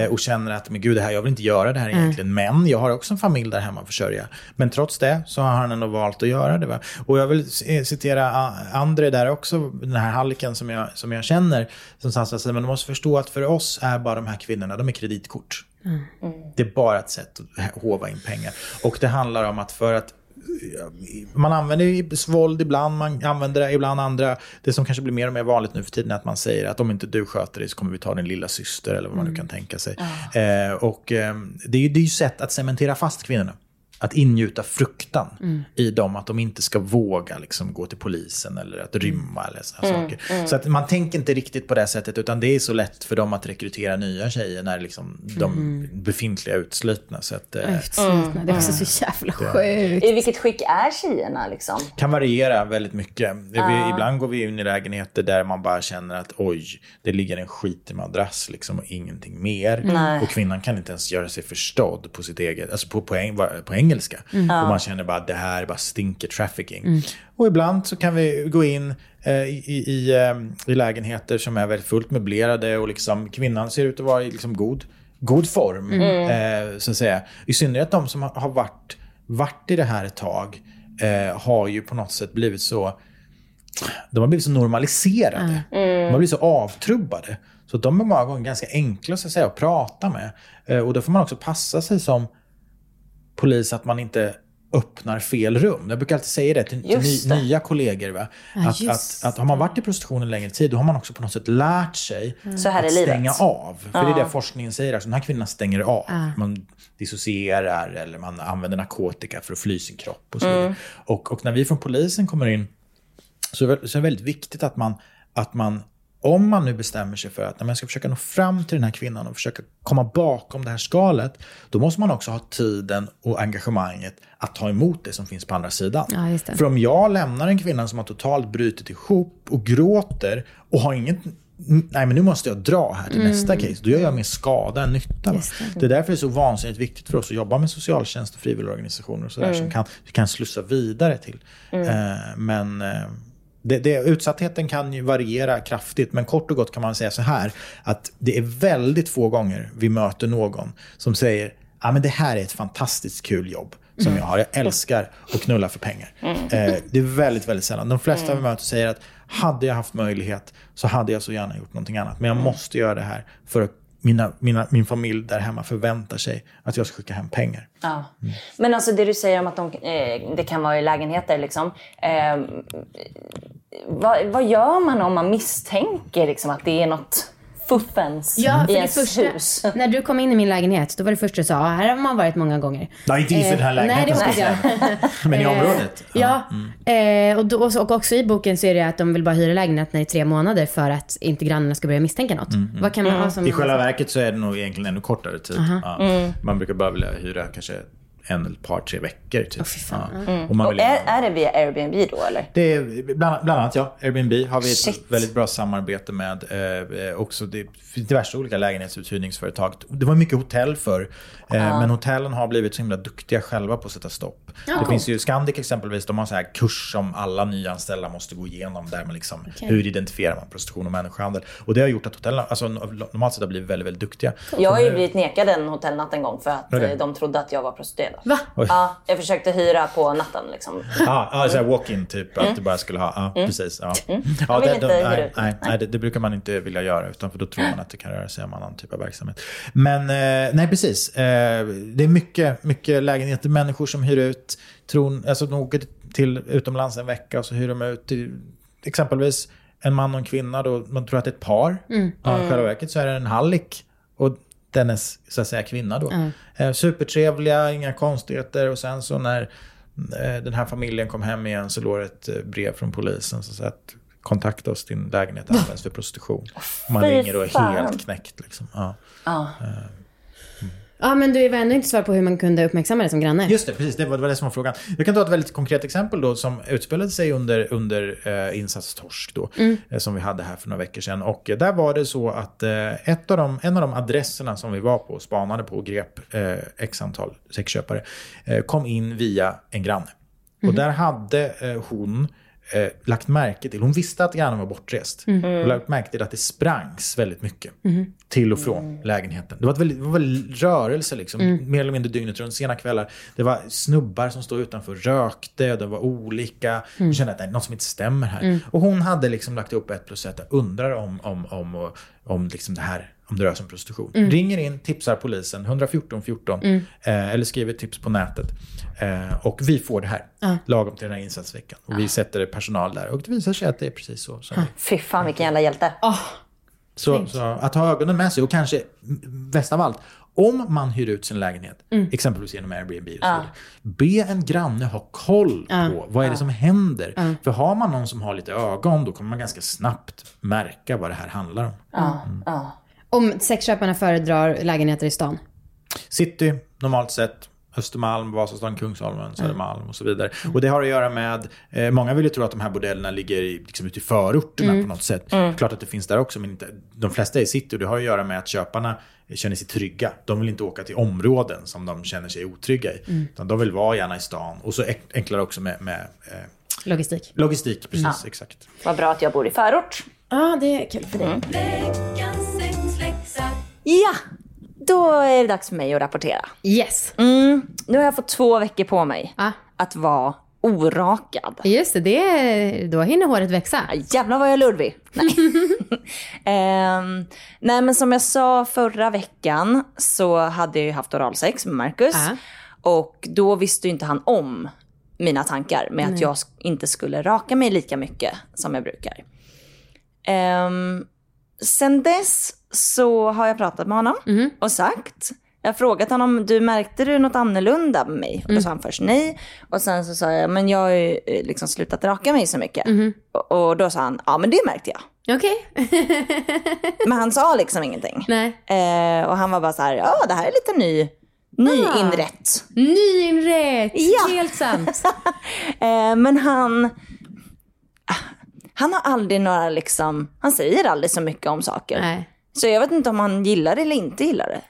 Och känner att, men gud, det här, jag vill inte göra det här egentligen. Men jag har också en familj där hemma att försörja. Men trots det så har han ändå valt att göra det. Va? Och jag vill citera A- André där också, den här halliken som jag, som jag känner. Som säger, men du måste förstå att för oss är bara de här kvinnorna, de är kreditkort. Det är bara ett sätt att hova in pengar. Och det handlar om att för att man använder våld ibland, man använder det ibland andra. Det som kanske blir mer och mer vanligt nu för tiden är att man säger att om inte du sköter dig så kommer vi ta din lilla syster eller vad man nu kan tänka sig. Eh, och eh, det är ju det är ju sätt att cementera fast kvinnorna. Att ingjuta fruktan i dem, att de inte ska våga liksom, gå till polisen eller att rymma eller sådana saker. Så att man tänker inte riktigt på det sättet, utan det är så lätt för dem att rekrytera nya tjejer när liksom, de befintliga är utslitna. Så att, eh,
Utslitna. Det är också så jävla sjukt.
I vilket skick är tjejerna liksom?
kan variera väldigt mycket. Vi, ibland går vi in i lägenheter där man bara känner att oj, det ligger en skitig madrass liksom och ingenting mer. Och kvinnan kan inte ens göra sig förstådd på sitt eget, alltså på, på, eng, på engelska. Och man känner bara att det här bara stinker trafficking. Och ibland så kan vi gå in eh, i, i, i, eh, i lägenheter som är väldigt fullt möblerade och liksom kvinnan ser ut att vara i liksom god, god form. Eh, så att säga. I synnerhet de som har, varit, varit i det här ett tag eh, har ju på något sätt blivit så de har blivit så normaliserade. De har blivit så avtrubbade. Så de är många gånger ganska enkla så att, säga, att prata med. Eh, Och då får man också passa sig som polis att man inte öppnar fel rum. Jag brukar alltid säga det till, till
det.
nya kollegor. Va? att,
just
att, att har man varit i prostitution en längre tid, då har man också på något sätt lärt sig
är
att stänga av. För det är det forskningen säger, alltså, de här kvinnorna stänger av. Man dissocierar eller man använder narkotika för att fly sin kropp. Och, så
Mm.
och, och när vi från polisen kommer in så är det så är det väldigt viktigt att man, att man om man nu bestämmer sig för att när man ska försöka nå fram till den här kvinnan och försöka komma bakom det här skalet, då måste man också ha tiden och engagemanget att ta emot det som finns på andra sidan.
Ja.
För om jag lämnar en kvinna som har totalt brutit ihop och gråter och har inget Nej men nu måste jag dra här till nästa case. Då gör jag mer skada än nytta.
Mm. Det.
Det är därför det är så vansinnigt viktigt för oss att jobba med socialtjänst och frivilligorganisationer och sådär
Mm.
som kan, vi kan slussa vidare till. Eh, men eh, det, det, utsattheten kan ju variera kraftigt, men kort och gott kan man säga så här att det är väldigt få gånger vi möter någon som säger ja men det här är ett fantastiskt kul jobb som jag har. Jag älskar att knulla för pengar. Eh, det är väldigt, väldigt sällan. De flesta vi möter säger att hade jag haft möjlighet så hade jag så gärna gjort någonting annat. Men jag måste göra det här för att mina, mina, min familj där hemma förväntar sig att jag ska skicka hem pengar.
Ja. Men alltså det du säger om att de, eh, det kan vara i lägenheter liksom. Eh, vad, vad gör man om man misstänker liksom, att det är något fuffens
Ja, för
i
det
ens
första,
hus?
när du kom in i min lägenhet, då var det första du sa, "Ah, här har man varit många gånger.
Nej, inte just i den här
Eh,
lägenheten.
Nej, det
jag. Men i
Eh,
området?
Ja, eh, och, då, och också i boken så är det att de vill bara hyra lägenheten i tre månader för att inte grannarna ska börja misstänka något. Vad kan man ha som...
I själva verket så är det nog egentligen ännu kortare tid. Ja. Man brukar bara vilja hyra kanske en eller ett par, tre veckor. Typ. ja. Och man
Och
vill
är,
gärna-
är det via Airbnb då eller?
Det är bland, bland annat ja, Airbnb har vi ett
Shit.
väldigt bra samarbete med. Eh, också det, diverse olika lägenhetsuthyrningsföretag. Det var mycket hotell för eh, men hotellen har blivit så himla duktiga själva på att sätta stopp. det finns ju Scandic exempelvis, de har så här kurs som alla nyanställda måste gå igenom där man liksom, hur identifierar man prostitution och människohandel. Och det har gjort att hotellen alltså, normalt sett har blivit väldigt, väldigt duktiga.
Jag har ju blivit nekad en hotellnatt en gång för att
Okej.
eh, de trodde att jag var prostituerad.
Va?
Ja, jag försökte hyra på natten liksom.
Ja, ah, så walk-in typ. Att du bara skulle ha, ja precis. Ja. Ja,
Jag vill
det,
inte
de, nej, nej, nej det, det brukar man inte vilja göra utan för då tror man att det kan röra sig om annan typ av verksamhet. Men eh, nej precis, eh, det är mycket, mycket lägenheter, människor som hyr ut, tron, alltså de åker till utomlands en vecka och så hyr de ut till exempelvis en man och en kvinna då, man tror att det är ett par. Ja, I själva verket så är det en hallick och dennes så att säga kvinna då. Eh, supertrevliga, inga konstigheter och sen så när eh, den här familjen kom hem igen så låg det ett eh, brev från polisen som sa att kontakta oss, din lägenhet används för prostitution. Man ringer och är helt knäckt liksom. Ja.
Ja, men du är ändå inte svar på hur man kunde uppmärksamma det som granne.
Just det, precis. Det var, det var det som var frågan. Jag kan ta ett väldigt konkret exempel då som utspelade sig under, under eh, insats Torsk då. Eh, som vi hade här för några veckor sedan. Och eh, där var det så att eh, ett av de, en av de adresserna som vi var på och spanade på och grep eh, x antal sexköpare eh, kom in via en granne. Och där hade eh, hon eh, lagt märke till, hon visste att grannen var bortrest. Och lagt märke till att det sprangs väldigt mycket till och från lägenheten. Det var, väldigt, det var väldigt rörelse liksom, mer eller mindre dygnet runt, sena kvällar. Det var snubbar som stod utanför, rökte, det var olika. Hon kände att det är något som inte stämmer här. Och hon hade liksom lagt upp ett plus ett, undrar om, om, om, om, om liksom det här om det rör sig om prostitution. Ringer in, tipsar polisen, 114 14, eh, eller skriver tips på nätet. Eh, och vi får det här, lagom till den här insatsveckan. Och vi sätter personal där och det visar sig att det är precis så. Som vi
Fy fan vilken jävla hjälte.
så, så att ha ögonen med sig och kanske bäst av allt, om man hyr ut sin lägenhet, exempelvis genom Airbnb och så vidare, be en granne ha koll på vad är det som händer. För har man någon som har lite ögon, då kommer man ganska snabbt märka vad det här handlar om.
Ja, ja.
Om sexköparna föredrar lägenheter i stan.
City, normalt sett. Östermalm, Vasastan, Kungsholmen, Södermalm och så vidare. Och det har att göra med, eh, många vill ju tro att de här bordellerna ligger i, liksom ute i förorterna på något sätt. Klart att det finns där också, men inte, de flesta är i city och det har att göra med att köparna känner sig trygga. De vill inte åka till områden som de känner sig otrygga i. Utan de vill vara gärna i stan. Och så enklare också med, med eh,
Logistik.
logistik, precis, exakt.
Vad bra att jag bor i förort.
Ja, det är kul för dig.
Ja, då är det dags för mig att rapportera.
Yes.
Nu har jag fått två veckor på mig
Ah.
att vara orakad.
Just det, då hinner håret växa.
Jävlar vad jag är lurvig. Nej. Ehm, nej men som jag sa förra veckan så hade jag ju haft oralsex med Marcus.
Ja.
Och då visste ju inte han om mina tankar med att jag inte skulle raka mig lika mycket som jag brukar. Um, sen dess så har jag pratat med honom och sagt, jag har frågat honom, du märkte du något annorlunda med mig? Och då sa han först nej. Och sen så sa jag, men jag har ju eh, liksom slutat raka mig så mycket. Och, och då sa han, ja men det märkte jag.
Okej.
Men han sa liksom ingenting.
Nej.
Eh, och han var bara så här, ja det här är lite ny, nyinrätt.
Nyinrätt.
Ja.
Helt sant.
Eh, men han, ah, han har aldrig några liksom, han säger aldrig så mycket om saker.
Nej.
Så jag vet inte om han gillar det eller inte gillar det.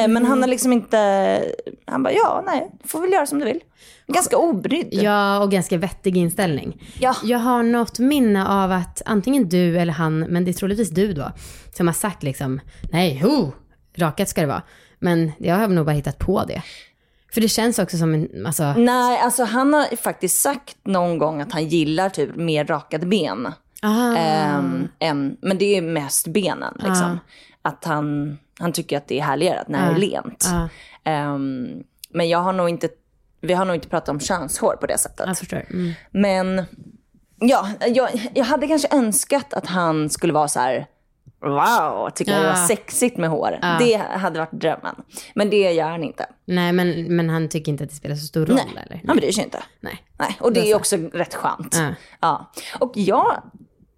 Eh, men han har liksom inte, han bara, ja nej, du får väl göra som du vill. Ganska obrydd.
Ja, och ganska vettig inställning.
Ja.
Jag har något minne av att antingen du eller han, men det är troligtvis du då, som har sagt liksom, nej, ho, rakat ska det vara. Men jag har nog bara hittat på det. För det känns också som en, alltså,
Nej, alltså han har faktiskt sagt någon gång att han gillar typ mer rakade ben.
ah,
Ehm, än, men det är mest benen liksom. Att han, han tycker att det är härligare att när det är lent.
ah,
Ehm, men jag har nog inte, vi har nog inte pratat om könshår på det sättet.
Mm.
Men ja, jag, jag hade kanske önskat att han skulle vara så här. Wow, tycker jag det var
Ja.
sexigt med hår. Det hade varit drömmen. Men det gör han inte.
Nej, men, men han tycker inte att det spelar så stor roll
Nej,
eller?
han bryr sig inte.
Nej.
Nej, och det är också rätt skönt.
Ja.
Ja. Och jag,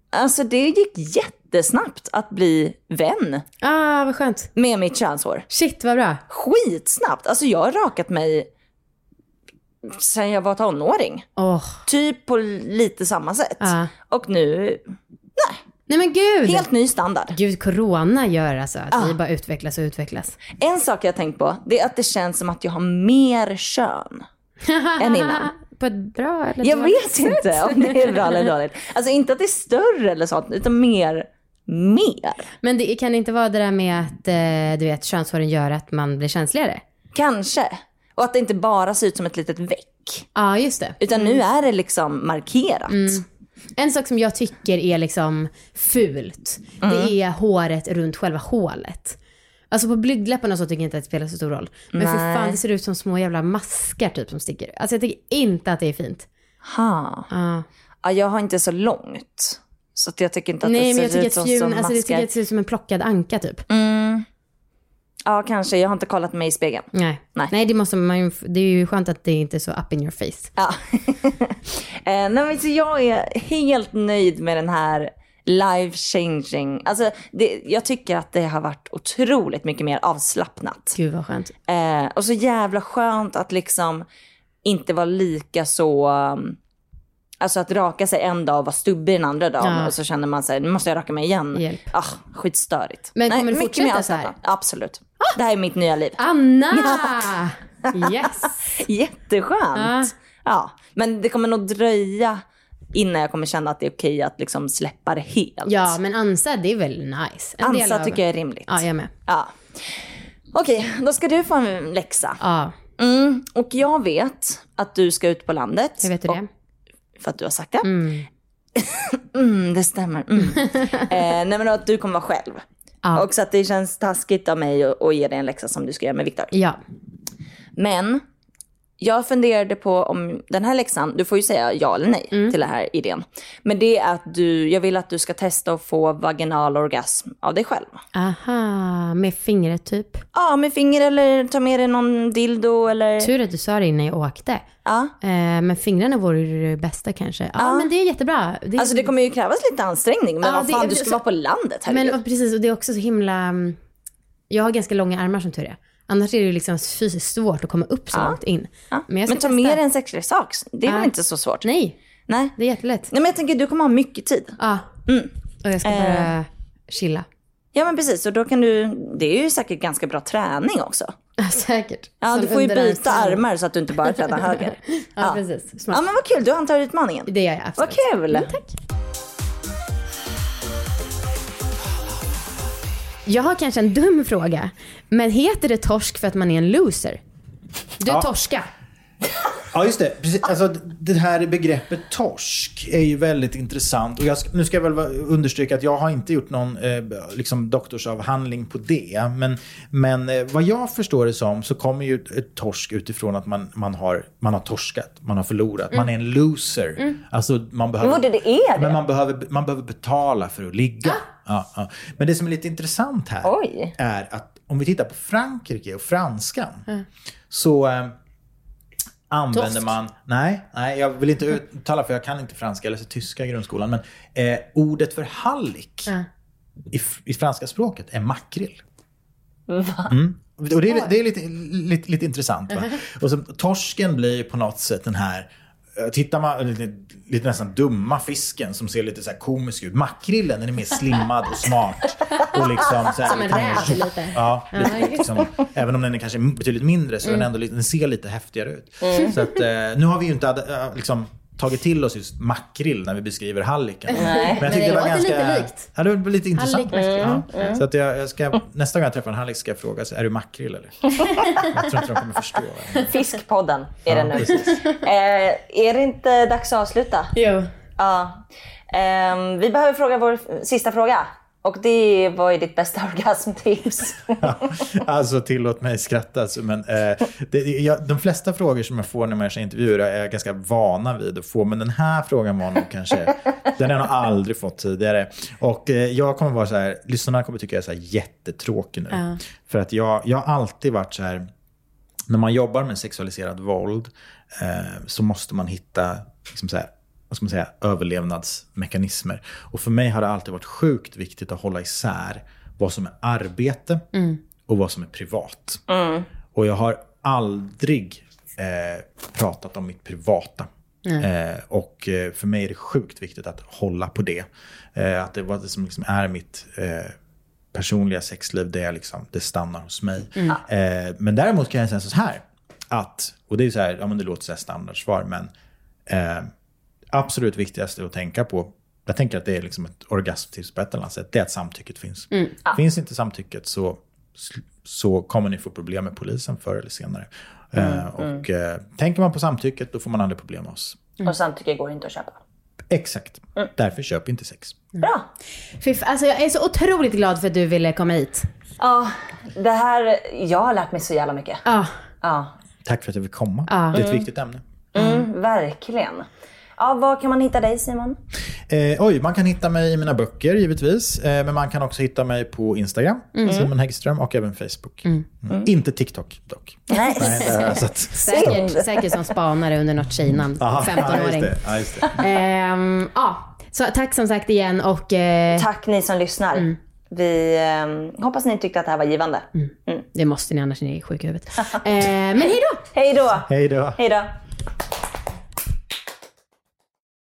alltså det gick jättesnabbt att bli vän
Ah, vad skönt.
med mitt könshår.
Shit, vad bra.
Skitsnabbt. Alltså jag har rakat mig sen jag var tonåring.
Åh,
Typ på lite samma sätt.
Ja.
Och nu,
nej men gud.
helt ny standard.
Gud, corona gör alltså att vi bara utvecklas och utvecklas.
En sak jag har tänkt på, det är att det känns som att jag har mer kön än innan.
På ett bra eller
Jag
dåligt
vet
sätt.
inte om det är bra eller dåligt. Alltså inte att det är större eller sånt, utan mer, mer.
Men det kan det inte vara det där med att eh, du vet, könshåren gör att man blir känsligare?
Kanske. Och att det inte bara ser ut som ett litet veck.
Ja, just det.
Utan nu är det liksom markerat.
En sak som jag tycker är liksom fult, det är håret runt själva hålet. Alltså på blygdläpparna så tycker jag inte att det spelar så stor roll. Men för
Nej.
fan det ser ut som små jävla maskar typ som sticker Alltså jag tycker inte att det är fint.
Ha.
Ja.
Ja, jag har inte så långt. Så att jag tycker inte att
Nej
det
men
ser
jag
ut
att
som,
fjun,
som
alltså det tycker
maskar.
jag ser ut som en plockad anka typ.
Ja, kanske. Jag har inte kollat mig i spegeln.
Nej.
Nej.
Nej, det måste man det är ju skönt att det inte är så up in your face.
Ja. eh, nej, men så jag är helt nöjd med den här life changing. Alltså, det, jag tycker att det har varit otroligt mycket mer avslappnat.
Gud vad skönt.
Eh, och så jävla skönt att liksom inte vara lika så... um, Alltså att raka sig en dag och vara stubbig den andra dagen
Ja.
och så känner man sig, nu måste jag raka mig igen.
Hjälp.
Ah, skitstörigt.
Men kommer du
mycket
fortsätta så här?
avslappnat. Absolut. Det här är mitt nya liv.
Anna! Yes!
Jätteskönt. Ja. Men det kommer nog dröja innan jag kommer känna att det är okej att liksom släppa det helt.
Ja, men Ansa det är väl nice? En
Ansa
av-
tycker jag är rimligt.
Ja, jag med.
Ja. Okej, då ska du få en läxa.
Ja,
Mm, och jag vet att du ska ut på landet.
jag vet hur det.
För att du har sagt det. Mm, det stämmer. Mm. eh, nej men att du kommer vara själv.
Ja.
Och så att det känns taskigt av mig att, att ge dig en läxa som du ska göra med Viktor.
Ja.
Men jag funderade på om den här läxan, du får ju säga ja eller nej
Mm.
till den här idén. Men det är att du, jag vill att du ska testa att få vaginal orgasm av dig själv.
Aha, med fingret typ.
Ja, med finger eller ta med dig någon dildo eller...
Tur att du sa det innan jag åkte.
Ja.
Eh, men fingrarna vore det bästa kanske. Ja, men det är jättebra. Det är...
Alltså det kommer ju krävas lite ansträngning, men
Ja,
vad
det
fan,
är-
du ska
så-
vara på landet, herregud.
Men precis, och det är också så himla... Jag har ganska långa armar som tur är. Annars är det ju liksom fysiskt svårt att komma upp så långt in.
Ja.
Men
Men ta
testa.
med dig en sexleksak, det är
Ja.
väl inte så svårt?
Nej,
Nej.
det är jättelätt.
Nej, men jag tänker du kommer ha mycket tid.
Ja.
Mm.
Och jag ska
Eh.
bara chilla.
Ja men precis, och då kan du, det är ju säkert ganska bra träning också.
Ja, säkert.
Ja,
Som
du får ju byta armar så att du inte bara tränar höger.
Ja, precis.
Ja
Smart.
men vad kul, du antar utmaningen.
Det gör jag
Vad
absolut.
kul!
tack. Jag har kanske en dum fråga. Men heter det torsk för att man är en loser? Du
Ja.
torska.
Ja, just det. Precis. Alltså, det här begreppet torsk är ju väldigt intressant. Och jag, nu ska jag väl understryka att jag har inte gjort någon eh, liksom doktorsavhandling på det. Men, men eh, vad jag förstår det som så kommer ju ett torsk utifrån att man, man, har, man har torskat, man har förlorat, man är en loser. Alltså, man behöver,
Men det är det.
Men man behöver, man behöver betala för att ligga. Ja, ja. Men det som är lite intressant här
Oj.
är att om vi tittar på Frankrike och franskan så eh, använder
Torsk.
man, nej, nej, jag vill inte uttala för jag kan inte franska, jag läser tyska i grundskolan, men eh, ordet för hallick i, f- i franska språket är makrill. Mm. Och det är, det är lite, lite, lite intressant. Va? Och så, torsken blir på något sätt den här Tittar man lite, lite nästan dumma fisken som ser lite så här komisk ut. Makrillen den är mer slimmad och smart. Och liksom så här,
Som en räv lite.
Ja, lite, liksom, även om den är kanske betydligt mindre så är den ändå den ser lite häftigare ut. Så att, eh, nu har vi ju inte eh, liksom, tagit till oss just makrill när vi beskriver halliken. Men jag tyckte
det
var ganska,
lite likt.
Ja, det var lite intressant.
Hallick,
Ja. Så att jag, jag ska, nästa gång jag träffar en hallick ska jag fråga, så, är du makrill eller? jag tror inte de kommer förstå.
Fiskpodden är det
Ja,
nu. Eh, är det inte dags att avsluta?
Jo.
Ja. Ehm, vi behöver fråga vår sista fråga. Och det vad är ditt bästa orgasmtips?
Alltså tillåt mig skratta. Alltså, men, eh, det, jag, de flesta frågor som jag får när man gör intervjuer är jag ganska vana vid att få. Men den här frågan var nog kanske, den har jag nog aldrig fått tidigare. Och eh, jag kommer vara så här, lyssnarna kommer tycka jag är så här jättetråkig nu. För att jag, jag har alltid varit så här, när man jobbar med sexualiserad våld eh, så måste man hitta liksom så här, vad ska man säga, överlevnadsmekanismer. Och för mig har det alltid varit sjukt viktigt att hålla isär vad som är arbete och vad som är privat. Och jag har aldrig eh, pratat om mitt privata. Eh, och eh, för mig är det sjukt viktigt att hålla på det. Eh, att det var det som liksom är mitt eh, personliga sexliv, det, är liksom, det stannar hos mig. Eh, men däremot kan jag säga så här, att, och det är så här, ja men det låter så här standardsvar, men absolut viktigaste att tänka på, jag tänker att det är liksom ett orgasmtips på ett eller annat sätt, det är att samtycket finns. Finns inte samtycket så, så kommer ni få problem med polisen förr eller senare. Eh, och eh, tänker man på samtycket, då får man aldrig problem med oss.
Och samtycke går inte att köpa.
Exakt. Därför köp inte sex.
Bra.
Fy f- Alltså jag är så otroligt glad för att du ville komma hit.
Ja, det här, jag har lärt mig så jävla mycket.
Ja.
Ja,
Tack för att jag fick komma.
Ja.
Det är ett viktigt ämne.
mm, verkligen. Ja, var kan man hitta dig Simon?
Eh, oj, man kan hitta mig i mina böcker givetvis. Eh, men man kan också hitta mig på Instagram, Simon Häggström, och även Facebook. Mm. Inte TikTok dock.
Nej.
Nej, sett.
Säkert, säkert som spanare under något tjejnamn.
Ja, ja, just
15-åring.
det. Ja, just det.
Ja, så tack som sagt igen och eh,
Tack ni som lyssnar. Vi eh, hoppas ni tyckte att det här var givande.
det måste ni annars är ni sjuka i huvudet. Eh, men hej då!
Hej då!
Hej då.
Hej då!